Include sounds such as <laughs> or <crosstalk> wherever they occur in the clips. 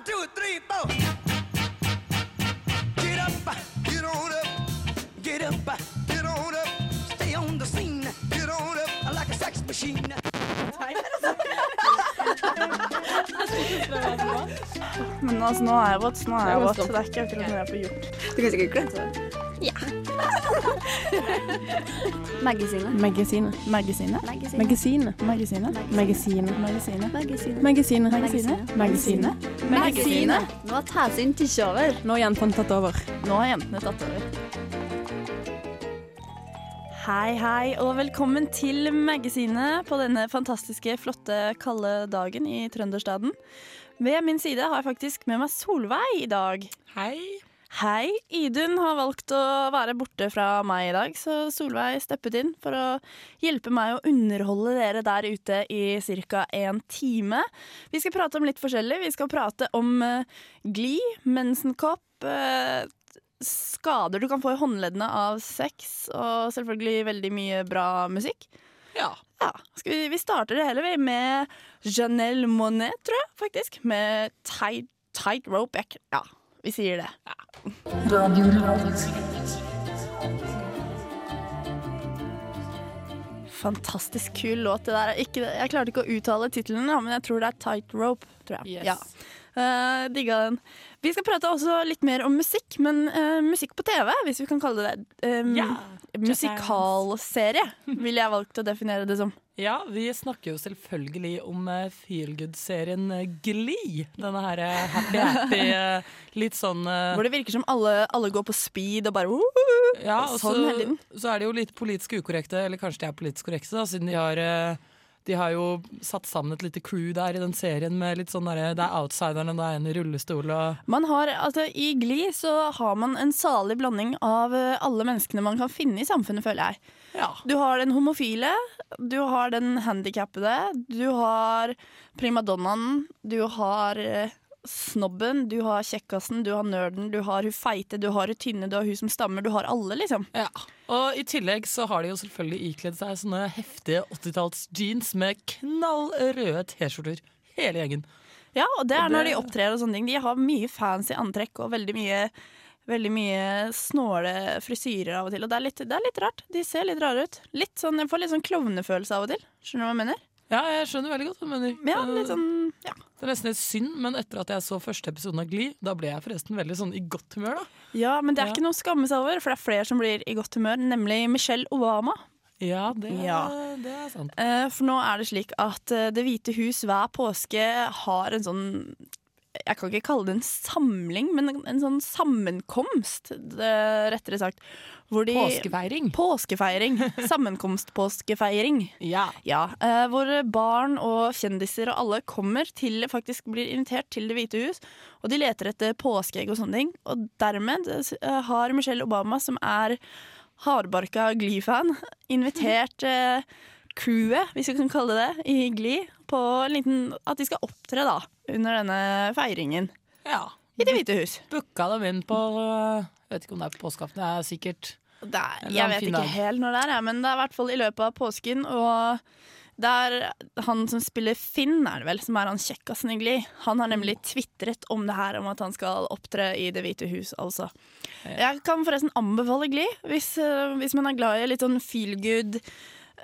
One, two, three, four. Get up, get on up, get up, get on up. Stay on the scene, get on up like a sex machine. Men altså, nå er jeg våt, nå er jeg våt. Så det er ikke akkurat noe jeg får gjort. Du kan sikkert glemme det. Magasinet. Magasinet. Magasinet. Magasinet. Magasinet. Magasinet. Magasinet. Magasinet. Magasinet. Magasinet. Magasinet. Magasinet. Magasinet. Nå har sin tisje over. Nå har jentene tatt over. Nå har jentene tatt over. Hei, hei, og velkommen til Magasinet på denne fantastiske, flotte, kalde dagen i Trønderstaden. Ved min side har jeg faktisk med meg Solveig i dag. Hei. Hei. Idun har valgt å være borte fra meg i dag, så Solveig steppet inn for å hjelpe meg å underholde dere der ute i ca. en time. Vi skal prate om litt forskjellig. Vi skal prate om uh, gli, mensenkopp, eh, skader du kan få i håndleddene av sex, og selvfølgelig veldig mye bra musikk. Ja. Ja, skal vi, vi starter det hele vi, med Janelle Monet, tror jeg, faktisk. Med Tight, tight Rope. Ja, vi sier det. Fantastisk kul låt. det der. Ikke, jeg klarte ikke å uttale tittelen, men jeg tror det er Tight Rope. Tror jeg. Yes. Ja. Uh, digga den. Vi skal prate også litt mer om musikk, men uh, musikk på TV, hvis vi kan kalle det det. Um, yeah. musikalserie, ville jeg valgt å definere det som. Ja, vi snakker jo selvfølgelig om uh, feelgood-serien eh, Glee. Denne her eh, happy-happy, <laughs> eh, litt sånn eh, Hvor det virker som alle, alle går på speed og bare uh, Ja, og sånn hele så, tiden. så er de jo litt politisk ukorrekte, eller kanskje de er politisk korrekte, da, siden de har eh, de har jo satt sammen et lite crew der i den serien med litt sånn derre Det er outsiderne, det er en i rullestol og Man har, altså I Glee så har man en salig blanding av eh, alle menneskene man kan finne i samfunnet, føler jeg. Ja. Du har den homofile, du har den handikappede, du har primadonnaen, du har eh, snobben, du har kjekkasen, du har nerden, du har hun feite, du har hun tynne, du har hun som stammer. Du har alle, liksom. Ja. Og i tillegg så har de jo selvfølgelig ikledd seg sånne heftige 80-talls jeans med knallrøde T-skjorter. Hele gjengen. Ja, og det er Og det- når de opptrer og sånne ting. De har mye fancy antrekk og veldig mye Veldig mye snåle frisyrer av og til. Og det er, litt, det er litt rart. De ser litt rare ut. Litt sånn, jeg får litt sånn klovnefølelse av og til. Skjønner du hva jeg mener? Ja, jeg skjønner veldig godt hva du mener. Ja, litt sånn, ja. Det er nesten litt synd, men etter at jeg så første episoden av Glee, da ble jeg forresten veldig sånn i godt humør, da. ja, men det er Ja. ikke noe å skamme seg over, for det er flere som blir i godt humør, nemlig Michelle Obama. Ja, det, Ja. det er sant. Eh, For nå er det slik at eh, Det hvite hus hver påske har en sånn Jeg kan ikke kalle det en samling, men en- sånn sammenkomst, det, rettere sagt. De, Påskefeiring. Påskefeiring. <laughs> Sammenkomstpåskefeiring. Ja. Ja, uh, hvor barn og kjendiser og alle kommer til, faktisk blir invitert til Det hvite hus, og de leter etter påskeegg og sånne ting. Og dermed uh, har Michelle Obama, som er hardbarka Glee-fan, invitert uh, crewet, hvis vi kan kalle det det, i Glee, på en liten At de skal opptre da, under denne feiringen ja. i Det hvite hus. Booka dem inn på Jeg vet ikke om det er på påskeaften. Det er sikkert er, jeg vet ikke helt når det er, men det er i hvert fall i løpet av påsken. Og det er han som spiller Finn, er det vel, som er han kjekkasen i Glee. Han har nemlig tvitret om det her, om at han skal opptre i Det hvite hus, altså. Jeg kan forresten anbefale Glee, hvis, eh, hvis man er glad i litt sånn feel good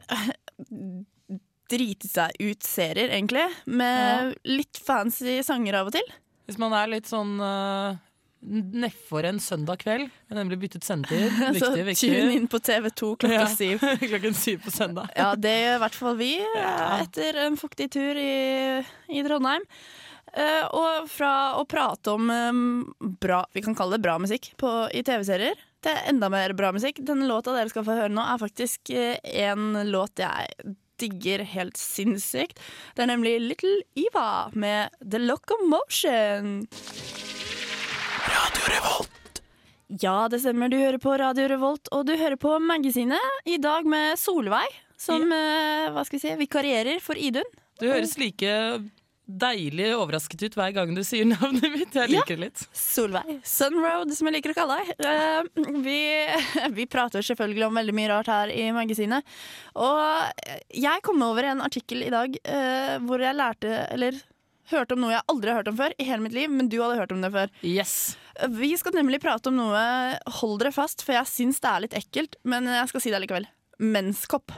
<sighs> Drite seg ut-serier, egentlig. Med litt fancy sanger av og til. Hvis man er litt sånn øh, nedfor en søndag kveld, Jeg nemlig byttet sendetid. <laughs> Så tune inn på TV2 klokka Ja. syv. <laughs> Klokken syv på søndag. Ja, det gjør i hvert fall vi <laughs> etter en fuktig tur i, i Trondheim. Uh, og fra å prate om um, bra, vi kan kalle det bra musikk på, i TV-serier, til enda mer bra musikk. Denne låta dere skal få høre nå, er faktisk uh, en låt jeg digger helt sinnssykt. Det er nemlig Little Eva med The Locomotion. Ja, det stemmer. Du hører på Radio Revolt, og du hører på Magasinet. I dag med Solveig, som eh, hva skal vi si, vikarierer for Idun. Du høres like deilig overrasket ut hver gang du sier navnet mitt. Jeg liker det litt. Solveig. Sunroad, som jeg liker å kalle deg. Uh, vi, vi prater selvfølgelig om veldig mye rart her i magasinet. Og jeg kom over en artikkel i dag uh, hvor jeg lærte Eller hørte om noe jeg aldri har hørt om før i hele mitt liv, men du hadde hørt om det før. Yes. Vi skal nemlig prate om noe, hold dere fast, for jeg syns det er litt ekkelt, men jeg skal si det likevel. Menskopp.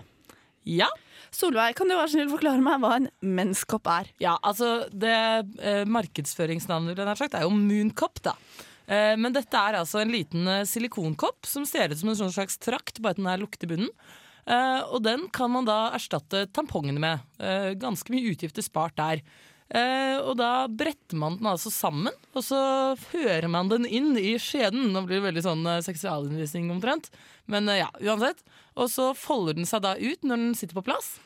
Ja. Solveig, kan du være snill forklare meg hva en menskopp er? Ja, altså det eh, markedsføringsnavnet sagt, er jo Mooncop, da. Eh, men dette er altså en liten eh, silikonkopp som ser ut som en sånn slags trakt, bare at den er lukket i bunnen. Eh, og den kan man da erstatte tampongene med. Eh, ganske mye utgifter spart der. Eh, og da bretter man den altså sammen, og så fører man den inn i skjeden. Nå blir det veldig sånn eh, seksualundervisning omtrent, men eh, ja, uansett. Og så folder den seg da ut når den sitter på plass.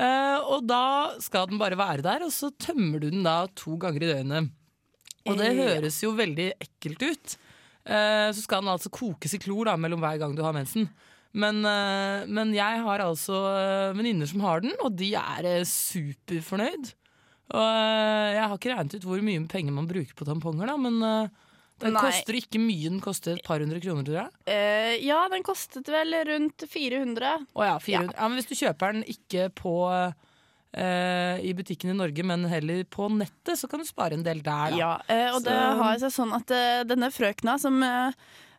Eh, og da skal den bare være der, og så tømmer du den da to ganger i døgnet. Og det høres jo veldig ekkelt ut. Eh, så skal den altså kokes i klor da, mellom hver gang du har mensen. Men, men jeg har altså venninner som har den, og de er superfornøyd. Og eh, jeg har ikke regnet ut hvor mye penger man bruker på tamponger, da, men eh, den Nei. koster ikke mye. Den koster et par hundre kroner, tror jeg. Uh, ja, den kostet vel rundt 400. Å ja, 400. Ja. men hvis du kjøper den ikke på i butikken i Norge, men heller på nettet, så kan du spare en del der, da. Ja, eh, og det Så- har seg sånn at denne frøkna som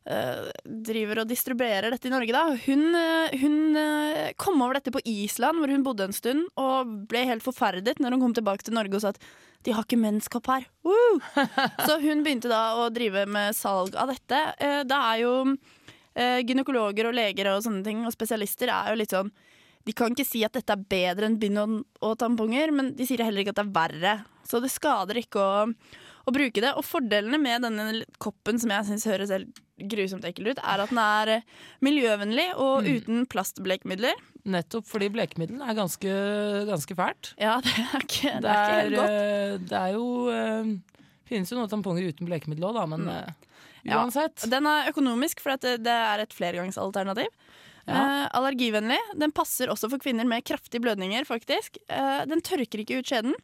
driver og distribuerer dette i Norge, da, hun, eh, hun eh, kom over dette på Island, hvor hun bodde en stund, og ble helt forferdet når hun kom tilbake til Norge og sa at de har ikke menskopp her. Woo! <laughs> Så hun begynte da å drive med salg av dette. Eh, det er jo eh, gynekologer og leger og sånne ting, og spesialister er jo litt sånn de kan ikke si at dette er bedre enn bind og, og tamponger, men de sier heller ikke at det er verre. Så det skader ikke å, å bruke det. Og fordelene med denne koppen, som jeg syns høres helt grusomt ekkel ut, er at den er eh, miljøvennlig og uten plastblekemidler. Nettopp fordi blekemiddel er ganske, ganske fælt. Ja, det er ikke, det Det er ikke er, helt godt. eh, det er jo eh, finnes jo noen tamponger uten blekemiddel òg, da, men Mm. Ja. uansett. Den er økonomisk, for det, det er et flergangsalternativ. Eh, allergivennlig. Den passer også for kvinner med kraftige blødninger, faktisk. Uh, den tørker ikke ut skjeden.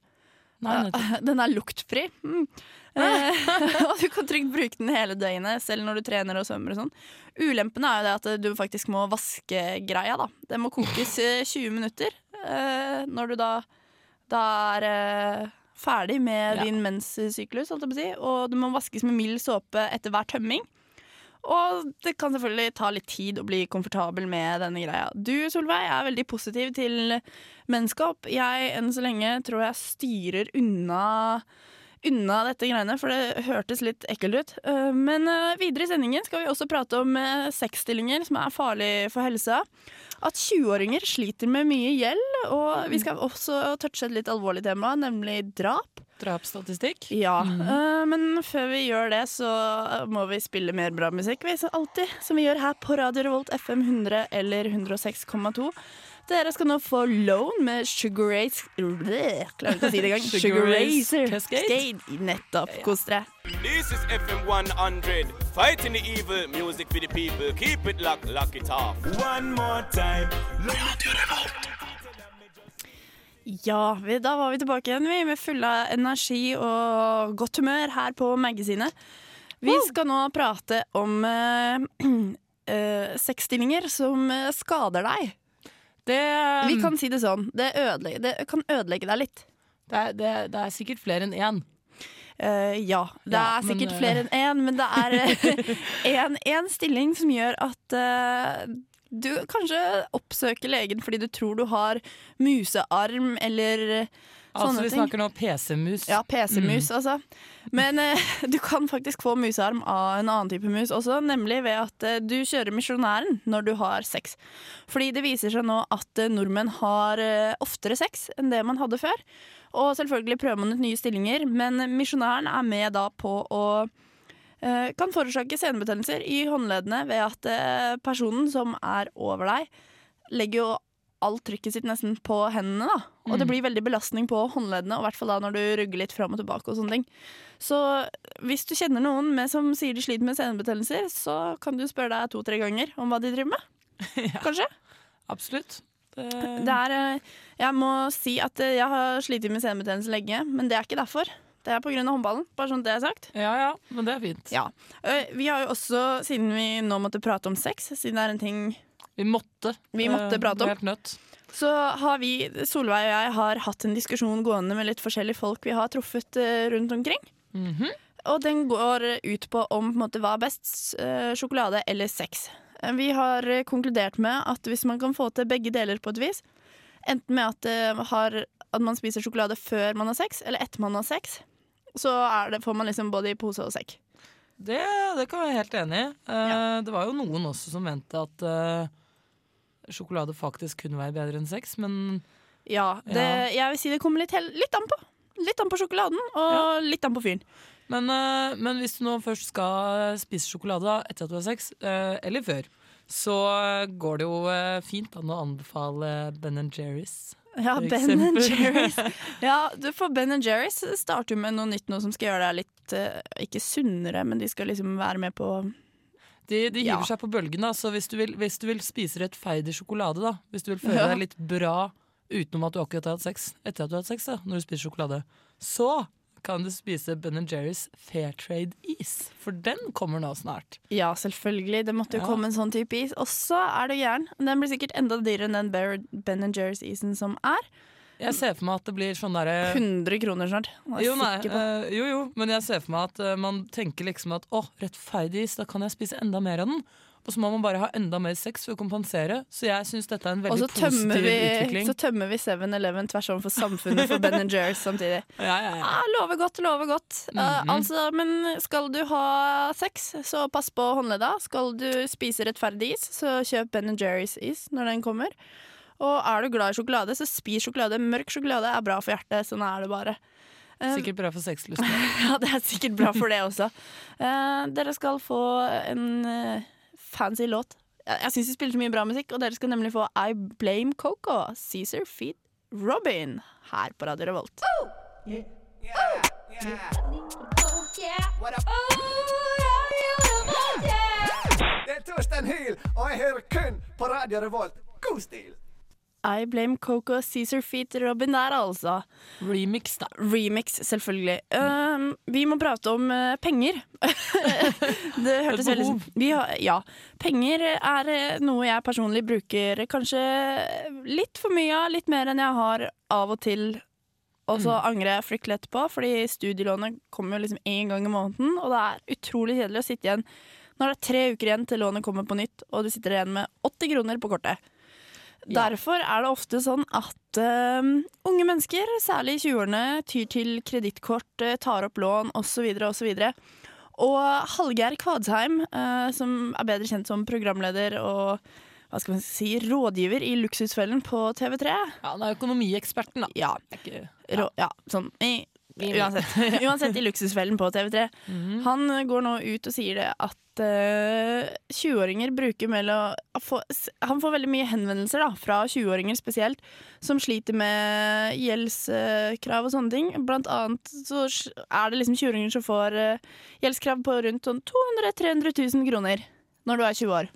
Nei. <laughs> Den er luktfri. Mm. Eh, <laughs> og du kan trygt bruke den hele døgnet, selv når du trener og svømmer og sånn. Ulempen er jo det at du faktisk må vaske greia, da. Den må kokes 20 minutter. eh, når du da, da er eh, ferdig med Ja. din menssyklus, holdt jeg på å si. Og du må vaskes med mild såpe etter hver tømming. Og det kan selvfølgelig ta litt tid å bli komfortabel med denne greia. Du, Solveig, er veldig positiv til menneskeopp. Jeg enn så lenge tror jeg styrer unna unna dette greiene, for det hørtes litt ekkelt ut. Eh, Men eh, videre i sendingen skal vi også prate om eh, sexstillinger som er farlig for helsa. At 20-åringer sliter med mye gjeld, og vi skal også touche et litt alvorlig tema, nemlig drap. Drapsstatistikk. Ja, mm. men før vi gjør det, så må vi spille mer bra musikk. Vi, som alltid, som vi gjør her på Radio Revolt FM 100 eller 106,2. Dere skal nå få Lone med Sugar Race Bleh, Klarer ikke å si det engang. <laughs> Sugar Sugar Race Racer Cascade. Nettopp. Kos dere. This is FM 100, fighting the evil, music for the people. Keep it locked, lock it off. One more time. Ja, vi, da var vi tilbake igjen, vi, med fulle av energi og godt humør her på magasinet. Vi skal nå prate om uh, <clears throat> sexstillinger som eh, skader deg. Det, Vi kan si det sånn. Det, ødelegge, det kan ødelegge deg litt. det, det, det er sikkert flere enn én. Uh, ja, det Ja, er men, sikkert eh, flere enn én, men det er <laughs> én stilling som gjør at uh, du kanskje oppsøker legen fordi du tror du har musearm eller Altså, vi snakker nå PC-mus. Ja, PC-mus, Mm. altså. Men eh, <laughs> du kan faktisk få musearm av en annen type mus også, nemlig ved at eh, du kjører misjonæren når du har sex. Fordi det viser seg nå at eh, nordmenn har eh, oftere sex enn det man hadde før. Og selvfølgelig prøver man ut nye stillinger, men misjonæren er med da på å eh, kan forårsake senebetennelser i håndleddene ved at eh, personen som er over deg, legger jo alt trykket sitt nesten på hendene. da Og det blir veldig belastning på håndleddene, og i hvert fall da når du rugger litt fram og tilbake. og sånne ting Så hvis du kjenner noen med, som sier de sliter med senebetennelser, så kan du spørre deg to-tre ganger om hva de driver med. <laughs> Kanskje? Absolutt. Det, Det er, eh, jeg må si at eh, jeg har slitt med senebetennelse lenge, men det er ikke derfor. Det er pga. håndballen. Bare sånn det er sagt. ja ja, men det er fint. Ja. Eh, Vi har jo også, siden vi nå måtte prate om sex, siden det er en ting Vi måtte. Vi måtte eh, prate om. Helt nødt. Så har vi, Solveig og jeg, har hatt en diskusjon gående med litt forskjellige folk vi har truffet eh, rundt omkring. Mhm. Og den går ut på om på måte, hva er best, eh, sjokolade eller sex. Vi har konkludert med at hvis man kan få til begge deler på et vis, enten med at, har, at man spiser sjokolade før man har sex, eller etter man har sex, så er det, får man liksom både i pose og sekk. Det, det kan jeg være helt enig i. Ja. Det var jo noen også som mente at sjokolade faktisk kunne være bedre enn sex, men Ja, det, jeg vil si det kommer litt, litt an på. Litt an på sjokoladen, og litt an på fyren. Men, eh, men hvis du nå først skal spise sjokolade da, etter at du har sex, eh, eller før, så går det jo eh, fint an å anbefale Ben Jerry's. Ja, Ben and. Jerry's. Ja, <laughs> for Ben and Jerry's starter med noe nytt nå som skal gjøre deg litt eh, Ikke sunnere, men de skal liksom være med på De, de hiver Ja. seg på bølgen, da, så hvis du, vil, hvis du vil spise rettferdig sjokolade, da, hvis du vil føle deg litt bra utenom at du akkurat har hatt sex, etter at du har hatt sex, da, når du spiser sjokolade, så kan du spise Ben Jerry's Fairtrade Is, for den kommer nå snart. Ja, selvfølgelig. Det måtte jo Ja. komme en sånn type is. Og så er du gæren. Den blir sikkert enda dyrere enn den Ben Jerry's-isen som er. Jeg ser for meg at det blir sånn derre 100 kroner snart. Jo, nei, uh, jo, jo, men jeg ser for meg at uh, man tenker liksom at å, rettferdig is, da kan jeg spise enda mer av den. Og så må man bare ha enda mer sex for å kompensere. Så jeg syns dette er en veldig positiv vi, utvikling. så tømmer vi 7-Eleven tvers om for samfunnet for Ben Jerry's samtidig. <laughs> Ja, ja, ja. Ah, lover godt, lover godt. Mm -hmm. uh, altså, men skal du ha sex, så pass på håndledda. Skal du spise rettferdig is, så kjøp Ben Jerry's is når den kommer. Og er du glad i sjokolade, så spis sjokolade. Mørk sjokolade er bra for hjertet. Sånn er det bare. Eh, Sikkert bra for sexlysten. <laughs> ja, det er sikkert bra for det også. Eh, dere skal få en eh, fancy låt. Jeg, jeg syns de spiller så mye bra musikk, og dere skal nemlig få I Blame Coco, Cæsar Feet Robin, her på Radio Revolt. Oh! Det er Torstein Hyl, og jeg hører kun på Radio Revolt. God stil! I Blame Coco, Cæsar Feet Robin der, altså. Remix, da. Remix, selvfølgelig. Uh, vi må prate om uh, penger. <laughs> det hørtes veldig vi har, Ja. Penger er eh, noe jeg personlig bruker kanskje litt for mye av. Litt mer enn jeg har av og til. Og så angrer jeg fryktelig etterpå, fordi studielånet kommer jo liksom én gang i måneden. Og det er utrolig kjedelig å sitte igjen når det er tre uker igjen til lånet kommer på nytt, og du sitter igjen med 80 kroner på kortet. Derfor er det ofte sånn at uh, unge mennesker, særlig i 20-årene, tyr til kredittkort, eh, tar opp lån osv. osv. Og Hallgeir Kvadsheim, uh, som er bedre kjent som programleder og hva skal man si, rådgiver i Luksusfellen på TV3 Ja, Han er økonomieksperten, da. Ja, ikke, rå, ja sånn i, uansett, <laughs> <laughs> uansett i Luksusfellen på TV3. Han går nå ut og sier det at uh, 20-åringer bruker mellom Han får veldig mye henvendelser da, fra 20-åringer spesielt, som sliter med gjeldskrav og sånne ting. Blant annet så er det liksom 20-åringer som får eh, gjeldskrav på rundt sånn 200 000-300 000 kroner når du er 20 år.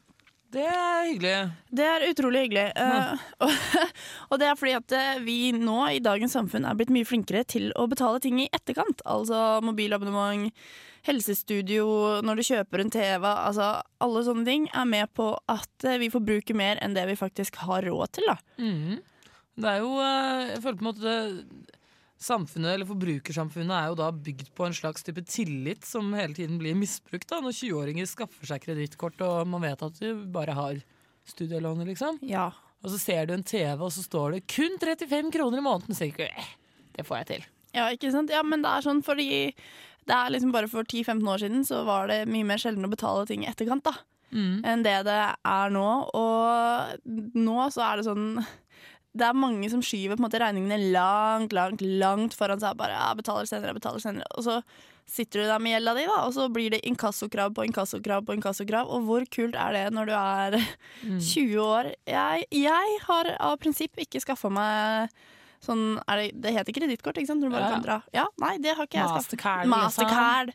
Det er hyggelig. Det er utrolig hyggelig. Eh, <laughs> og, og det er fordi at eh, vi nå i dagens samfunn er blitt mye flinkere til å betale ting i etterkant. Altså mobilabonnement, helsestudio, når du kjøper en TV. Altså alle sånne ting er med på at eh, vi får bruke mer enn det vi faktisk har råd til. da. Mm. Det er jo Jeg føler på en måte Samfunnet, eller forbrukersamfunnet er jo da bygd på en slags type tillit som hele tiden blir misbrukt. da Når 20-åringer skaffer seg kredittkort og man vet at du bare har studielånet, liksom. Ja. Og så ser du en TV, og så står det kun 35 kroner i måneden. Så tenker du eh, det får jeg til. ja, ikke sant? Ja, men det er sånn fordi det er liksom bare for 10-15 år siden så var det mye mer sjelden å betale ting i etterkant. da. enn det det er nå. Og nå så er det sånn Det er mange som skyver på en måte regningene langt, langt, langt foran seg. Bare ja, betaler senere, betaler senere. Og så sitter du der med gjelda di, da, og så blir det inkassokrav på inkassokrav på inkassokrav. Og hvor kult er det når du er <laughs> 20 år? Jeg, jeg har av prinsipp ikke skaffa meg Sånn, det, det heter kredittkort, ikke sant? Når du bare Ja. kan dra. Ja, nei, det har ikke jeg. Mastercard, Mastercard.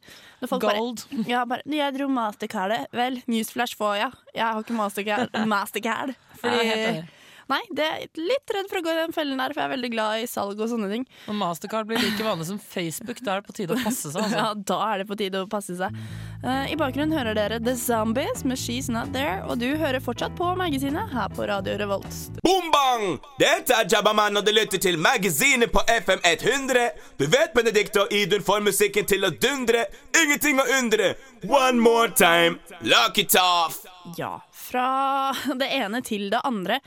Folk bare- Gold. <laughs> ja, bare, jeg dro mastercardet. Vel, newsflash får jeg. Jeg har ikke mastercard. <laughs> mastercard fordi enig. Nei, det er litt redd for å gå i den fellen der, for jeg er veldig glad i salg og sånne ting. Når Mastercard blir like vanlig som Facebook, da er det på tide å passe seg. <laughs> Ja, Altså. da er det på tide å passe seg. Uh, I bakgrunnen hører dere The Zombies med She's Not There, og du hører fortsatt på magasinet her på Radio Revolt. Boom bang! Dette er Jabbaman, og du lytter til Magasinet på FM 100. Du vet Benedicte og Idun får musikken til å dundre. Ingenting å undre. One more time. Lock it off. Ja, fra <laughs> det ene til det andre.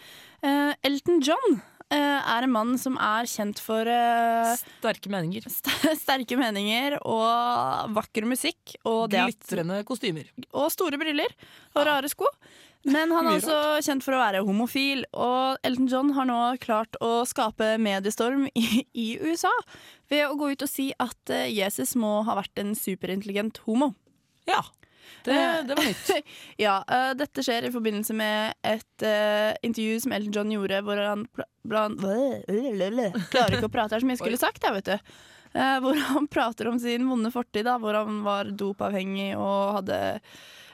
Eh, Elton John uh, er en mann som er kjent for uh, Sterke meninger. st- <laughs> sterke meninger og vakker musikk. Og, at, Glitrende kostymer. og store briller og rare sko. Men han er også kjent for å være homofil, og Elton John har nå klart å skape mediestorm <laughs> i, i USA ved å gå ut og si at Jesus må ha vært en superintelligent homo. Ja, det, Eh, det var nytt. <laughs> Ja, uh, dette skjer i forbindelse med et uh, intervju som Elton John gjorde, hvor han blant, <laughs> Klarer ikke å prate her som jeg skulle sagt, jeg, vet du. Uh, hvor han prater om sin vonde fortid, da, hvor han var dopavhengig og hadde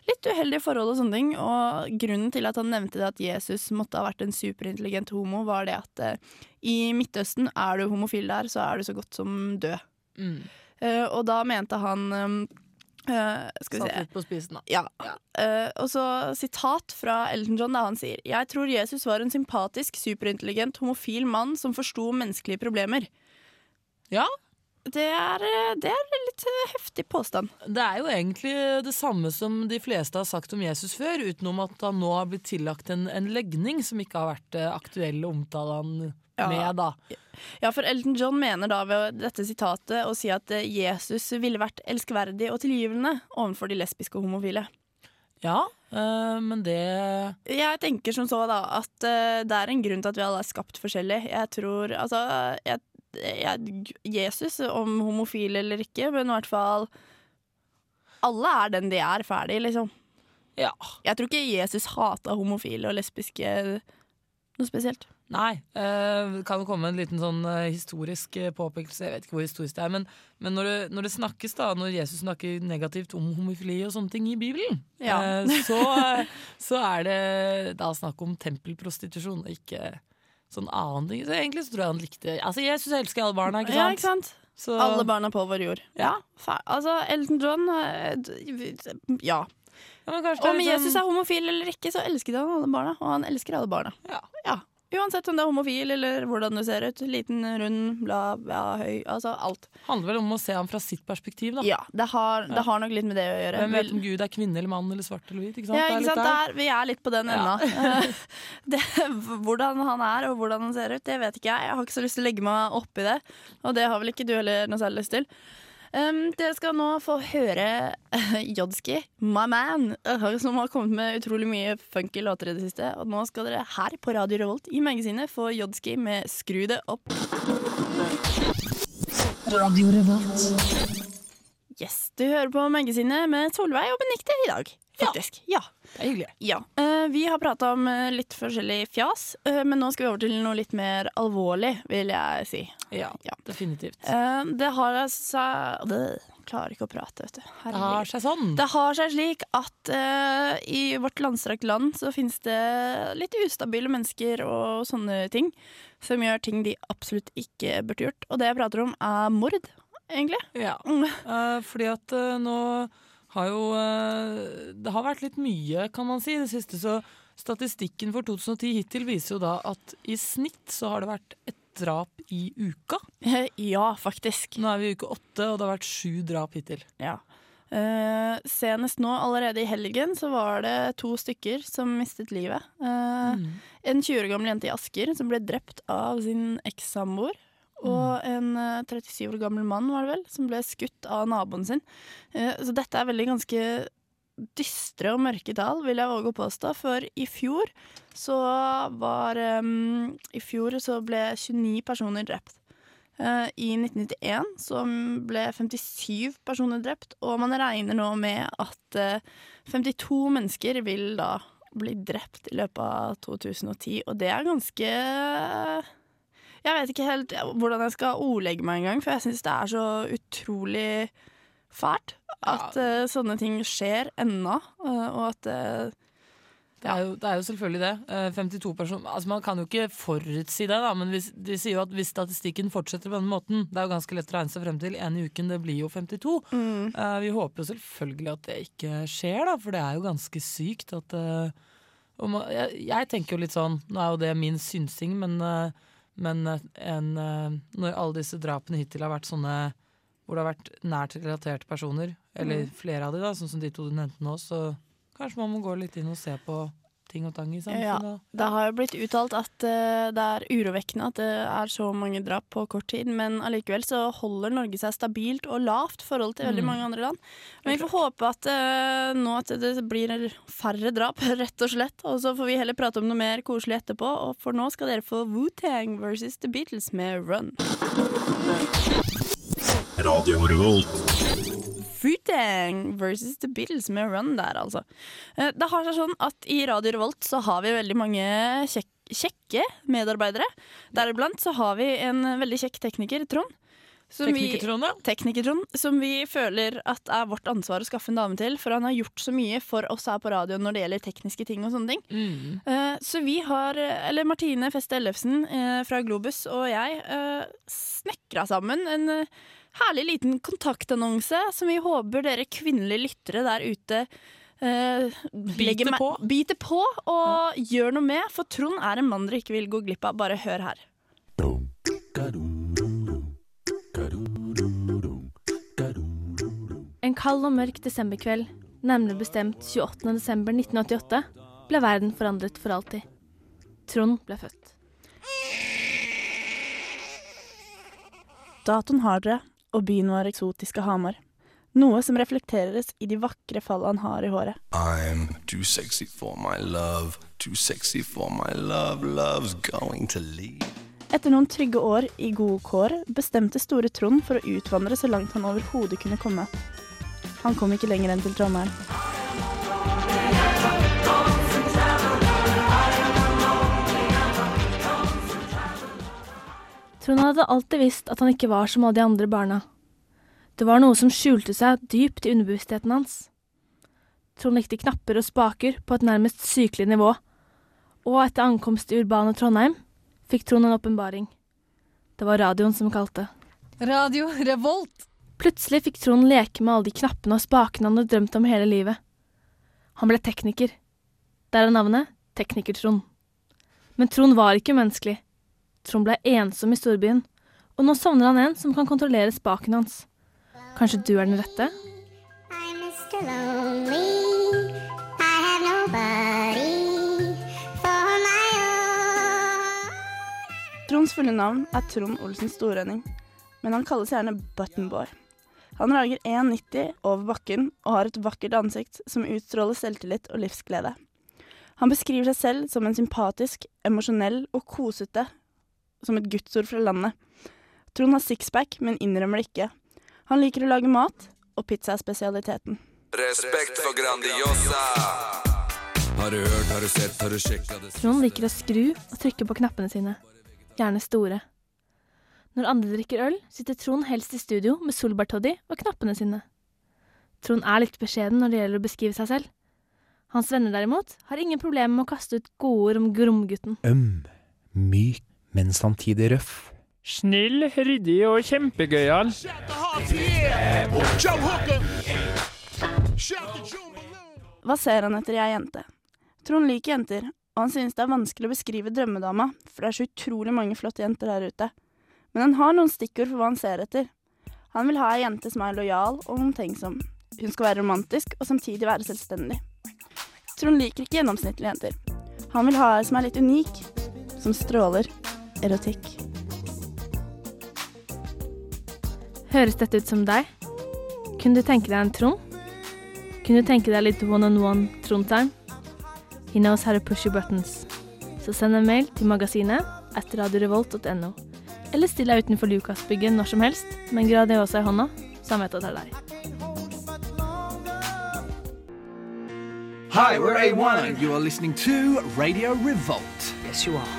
litt uheldige forhold og sånne ting. Og grunnen til at han nevnte det at Jesus måtte ha vært en superintelligent homo, var det at eh, i Midtøsten er du homofil der, så er du så godt som død. Mm. Eh, og da mente han eh, eh, Skal vi se på spisen, da. ja. Eh, og så sitat fra Elton John da han sier Jeg tror Jesus var en sympatisk, superintelligent, homofil mann som forsto menneskelige problemer. Ja, Det er, eh, det er en litt heftig påstand. Det er jo egentlig det samme som de fleste har sagt om Jesus før, utenom at han nå har blitt tillagt en, en legning som ikke har vært aktuell omtale han Ja. med, da. Ja, for Elton John mener da ved dette sitatet å si at eh, Jesus ville vært elskverdig og tilgivende overfor de lesbiske og homofile. Ja, øh, men det Jeg tenker som så da at øh, det er en grunn til at vi alle er skapt forskjellig. Jeg tror Altså, jeg, jeg, Jesus, om homofil eller ikke, men i hvert fall Alle er den de er, ferdig, liksom. Ja. Jeg tror ikke Jesus hata homofile og lesbiske noe spesielt. Nei. Det kan jo komme en liten sånn eh, historisk eh, påpekelse. Jeg vet ikke hvor historisk det er. Men, men når, det, når det snakkes da, når Jesus snakker negativt om homofili og sånne ting i Bibelen, Ja. eh, så, så er det da snakk om tempelprostitusjon, og ikke sånn annen ting. Så egentlig så tror jeg han likte Altså, Jesus elsker alle barna, ikke sant? Ja, ikke sant? Så, Alle barna på vår jord. Ja. Altså, Elton John eh, Ja. ja, men Om Jesus sånn- er homofil eller ikke, så elsket han alle barna. Og han elsker alle barna. Ja. Ja. Uansett om det er homofil eller hvordan du ser ut. Liten, rund, lav, ja, høy. Altså alt. handler vel om å se ham fra sitt perspektiv, da. Ja, det har, det har nok litt med det å gjøre. Hvem vet om Gud er kvinne eller mann eller svart eller hvit? Ikke sant? Ja, ikke sant? der. Vi er litt på den Ja. enda. Eh, <laughs> <laughs> det, hvordan han er og hvordan han ser ut, det vet ikke jeg. Jeg har ikke så lyst til å legge meg opp i det. Og det har vel ikke du heller noe særlig lyst til. Um, dere skal nå få høre uh, Jodski, my man, eh, som har kommet med utrolig mye funky låter i det siste. Og nå skal dere her på Radio Revolt i magasinet få Jodski med Skru det opp. Yes, Du hører på magasinet med Solveig og Benikte i dag. Faktisk. Ja. Det er hyggelig. Ja, eh, Vi har prata om eh, litt forskjellig fjas, eh, men nå skal vi over til noe litt mer alvorlig, vil jeg si. Ja, Ja. definitivt. Det har seg Det Klarer ikke å prate, vet du. Det har seg sånn. Det har seg slik at uh, i vårt landstrakte land så finnes det litt ustabile mennesker og sånne ting som gjør ting de absolutt ikke burde gjort. Og det jeg prater om, er mord, egentlig. Ja. Mm. Fordi at uh, nå har jo eh, Det har vært litt mye, kan man si, i det siste. Så statistikken for 2010 hittil viser jo da at i snitt så har det vært et drap i uka. <laughs> Ja, faktisk. Nå er vi i uke åtte, og det har vært sju drap hittil. Ja. Uh, senest nå, allerede i helgen, så var det to stykker som mistet livet. Eh, En 20 år gammel jente i Asker som ble drept av sin ekssamboer. Og en eh, 37 år gammel mann var det vel, som ble skutt av naboen sin. Eh, så dette er veldig ganske dystre og mørke tall, vil jeg våge å påstå. For i fjor så var um, I fjor så ble 29 personer drept. Eh, I 1991 så ble 57 personer drept, og man regner nå med at eh, 52 mennesker vil da bli drept i løpet av 2010, og det er ganske Jeg vet ikke helt hvordan jeg skal ordlegge meg engang, for jeg syns det er så utrolig fælt at eh, sånne ting skjer ennå, uh, og at uh, Det er, jo, det er jo selvfølgelig det. Eh, 52 personer altså Man kan jo ikke forutsi det, da, men hvis, de sier jo at hvis statistikken fortsetter på denne måten Det er jo ganske lett å regne seg frem til. En i uken, det blir jo 52. Eh, vi håper jo selvfølgelig at det ikke skjer, da, for det er jo ganske sykt at man, jeg, jeg tenker jo litt sånn Nå er jo det min synsing, men, men eh, en, eh, når alle disse drapene hittil har vært sånne hvor det har vært nært relaterte personer, eller flere av de da, sånn som de to du nevnte nå, så kanskje man må gå litt inn og se på ting og tang i Ja, det har jo blitt uttalt at uh, det er urovekkende at det er så mange drap på kort tid, men allikevel så holder Norge seg stabilt og lavt i forhold til veldig Mm. mange andre land. Men vi får håpe at uh, nå at det blir færre drap, <laughs> rett og slett. Og så får vi heller prate om noe mer koselig etterpå, og for nå skal dere få Wu-Tang versus The Beatles med Run. Radio Revolt. Wu-Tang versus The Beatles med Run der, altså. Eh, Det har seg sånn at i Radio Revolt så har vi veldig mange kjek kjekke medarbeidere. Deriblant så har vi en veldig kjekk tekniker, Trond. som Teknikertron, ja. Tekniker-Trond, som vi føler at er vårt ansvar å skaffe en dame til. For han har gjort så mye for oss her på radioen når det gjelder tekniske ting og sånne ting. Mm. Uh, Så vi har, eller Martine Feste Ellefsen uh, fra Globus og jeg, uh, snekra sammen en eh, herlig liten kontaktannonse som vi håper dere kvinnelige lyttere der ute Uh, Biter meg- på. Biter på og gjør noe med, for Trond er en mann dere ikke vil gå glipp av. Bare hør her. En kald og mørk desemberkveld, nærmere bestemt 28. desember 1988, ble verden forandret for alltid. Trond ble født. Datoen har dere, og byen vår eksotiske Hamar. Noe som reflekteres i de vakre fallene han har i håret. I'm too sexy for my love, too sexy for my love, love's going to leave. Etter noen trygge år i gode kår bestemte store Trond for å utvandre så langt han overhodet kunne komme. Han kom ikke lenger enn til Trondheim. Trond hadde alltid visst at han ikke var som alle de andre barna. Det var noe som skjulte seg dypt i underbevisstheten hans. Trond likte knapper og spaker på et nærmest sykelig nivå, og etter ankomst i urbane Trondheim fikk Trond en åpenbaring. Det var radioen som kalte. Radio Revolt. Plutselig fikk Trond leke med alle de knappene og spakene han hadde drømt om hele livet. Han ble tekniker. Der er navnet Tekniker-Trond. Men Trond var ikke umenneskelig. Trond ble ensom i storbyen, og nå savner han en som kan kontrollere spaken hans. Kanskje du er den rette? Mr. Lonely, I have nobody for my own. Tronds fulle navn er Trond Olsen Storønning, men han kalles gjerne Buttonboy. Han rager 1,90 over bakken og har et vakkert ansikt som utstråler selvtillit og livsglede. Han beskriver seg selv som en sympatisk, emosjonell og kosete, som et gudsord fra landet. Trond har sixpack, men innrømmer det ikke. Han liker å lage mat, og pizza er spesialiteten. Respekt for Grandiosa. Har du hørt, har du sett, har du sjekka det Trond liker å skru og trykke på knappene sine. Gjerne store. Når andre drikker øl, sitter Trond helst i studio med solbærtoddy og knappene sine. Trond er litt beskjeden når det gjelder å beskrive seg selv. Hans venner derimot har ingen problemer med å kaste ut godord om Gromgutten. Øm, myk, men samtidig røff. Snill, ryddig og kjempegøyal. Hva ser han etter i ei jente? Trond liker jenter, og han synes det er vanskelig å beskrive drømmedama, for det er så utrolig mange flotte jenter her ute. Men han har noen stikkord for hva han ser etter. Han vil ha ei jente som er lojal og omtenksom. Hun skal være romantisk og samtidig være selvstendig. Trond liker ikke gjennomsnittlige jenter. Han vil ha ei som er litt unik, som stråler erotikk. Høres dette ut som deg? Kunne du tenke deg en Trond? Kunne du tenke deg litt one-on-one Trond-time? He knows how to push your buttons. Så send en mail til magasinet etter radiorevolt.no. Eller still deg utenfor Lukasbygget når som helst med en også i hånda, så han vet at det er deg. Hi, we're A1 and you are listening to Radio Revolt. Yes, you are.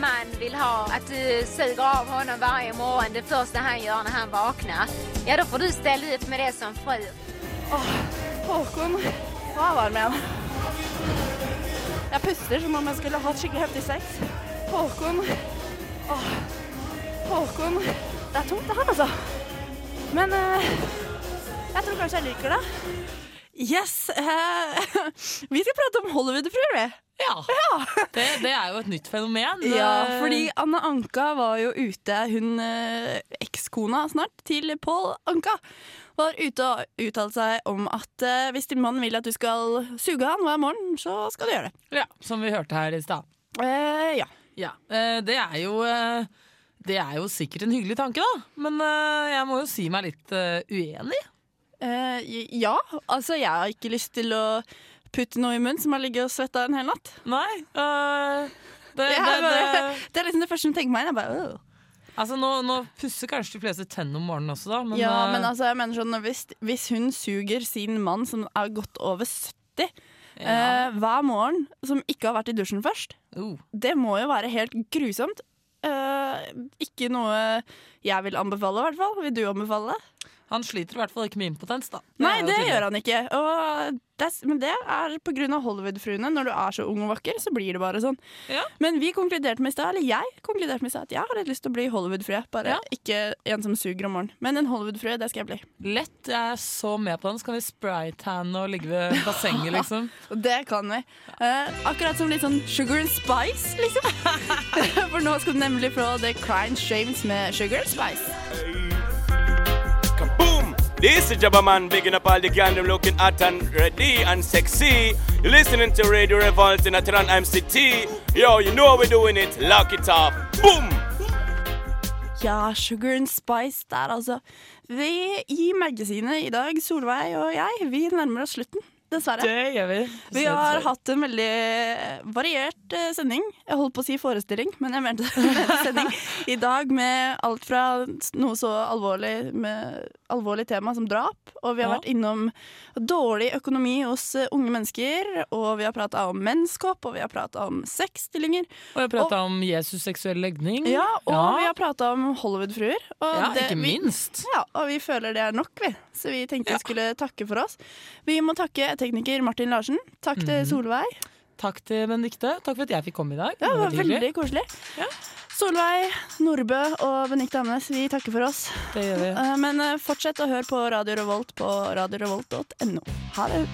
Man vill ha att du suger av honom varje morgon det första han gör när han vaknar, ja då får du ställa ut med det som fru. Håkon Hva var det med han? Jeg puster som om jeg skulle hatt skikkelig heftig sex. Håkon Åh. Håkon Det er tungt, det her, altså. Men eh, jeg tror kanskje jeg liker det. Yes! eh, <laughs> vi skal prate om Hollywood-fruer, vi. Ja. <laughs> Det, det er jo et nytt fenomen. Ja, Eh, fordi Anne Anka var jo ute, hun eh, ekskona snart til Pål Anka, var ute og uttalte seg om at eh, hvis din mann vil at du skal suge han hver morgen, så skal du gjøre det. Ja, Som vi hørte her i stad. Eh, ja. Ja, eh, det er jo Det er jo sikkert en hyggelig tanke, da. Men jeg må jo si meg litt uenig. Eh, ja, altså jeg har ikke lyst til å putte noe i munnen som har ligget og svetta en hel natt. Nei. Uh, det, det, det, bare, det, <laughs> det er liksom det første som tenker meg inn. Jeg bare, «Åh». altså, nå, nå pusser kanskje de fleste tennene om morgenen også, da. Men, ja, eh, men altså, jeg mener sånn, hvis, hvis hun suger sin mann som er godt over 70 eh, hver morgen, som ikke har vært i dusjen først, uh. det må jo være helt grusomt. Uh, ikke noe jeg vil anbefale, i hvert fall. Vil du anbefale det? Han sliter i hvert fall ikke med impotens, da. Nei, er det tydelig. gjør han ikke. Og det, men det er av Hollywood-fruene. Når du er så ung og vakker, så blir det bare sånn. Men vi konkluderte med i stad, eller jeg konkluderte med i stad, at jeg har litt lyst til å bli Hollywood-frue. Bare ikke en som suger om morgenen. Men en Hollywood-frue, det skal jeg bli. Lett. Jeg er så med på den. Så kan vi spraytanne og ligge ved bassenget, liksom. <laughs> Det kan vi. Eh, akkurat som litt sånn sugar and spice, liksom. <laughs> For nå skal du nemlig få The Crying Shames med Sugar and Spice. This is Jabba Man, bigging up all the gang them looking hot and ready and sexy. You're listening to Radio Revolt in Atran MCT. Yo, you know we're doing it. Lock it up. Boom! Ja, Sugar and Spice der, altså. Vi i magasinet i dag, Solveig og jeg, vi nærmer oss slutten. Dessverre. Det gjør vi. Vi har hatt en veldig variert eh, sending. Jeg holdt på å si forestilling, men jeg mente <laughs> sending. I dag med alt fra noe så alvorlig med alvorlig tema som drap, og vi har Ja. vært innom dårlig økonomi hos eh, unge mennesker, og vi har prata om menskopp, og vi har prata om sexstillinger. Og vi har prata om Jesus seksuell legning. Ja, og vi har prata om Hollywood-fruer. Ja, det- ikke vi- minst. Ja, og vi føler det er nok, vi. Så vi tenkte vi skulle takke for oss. Vi må takke tekniker Martin Larsen. Takk til Mhm. Solveig. Takk til Benedikte. Takk for at jeg fikk komme i dag. Ja, det var veldig koselig. Solveig, Nordbø og Benedicte Amnes, vi takker for oss. Det gjør vi. Eh, Men eh, fortsett å høre på Radio Revolt på radiorevolt.no. Ha det.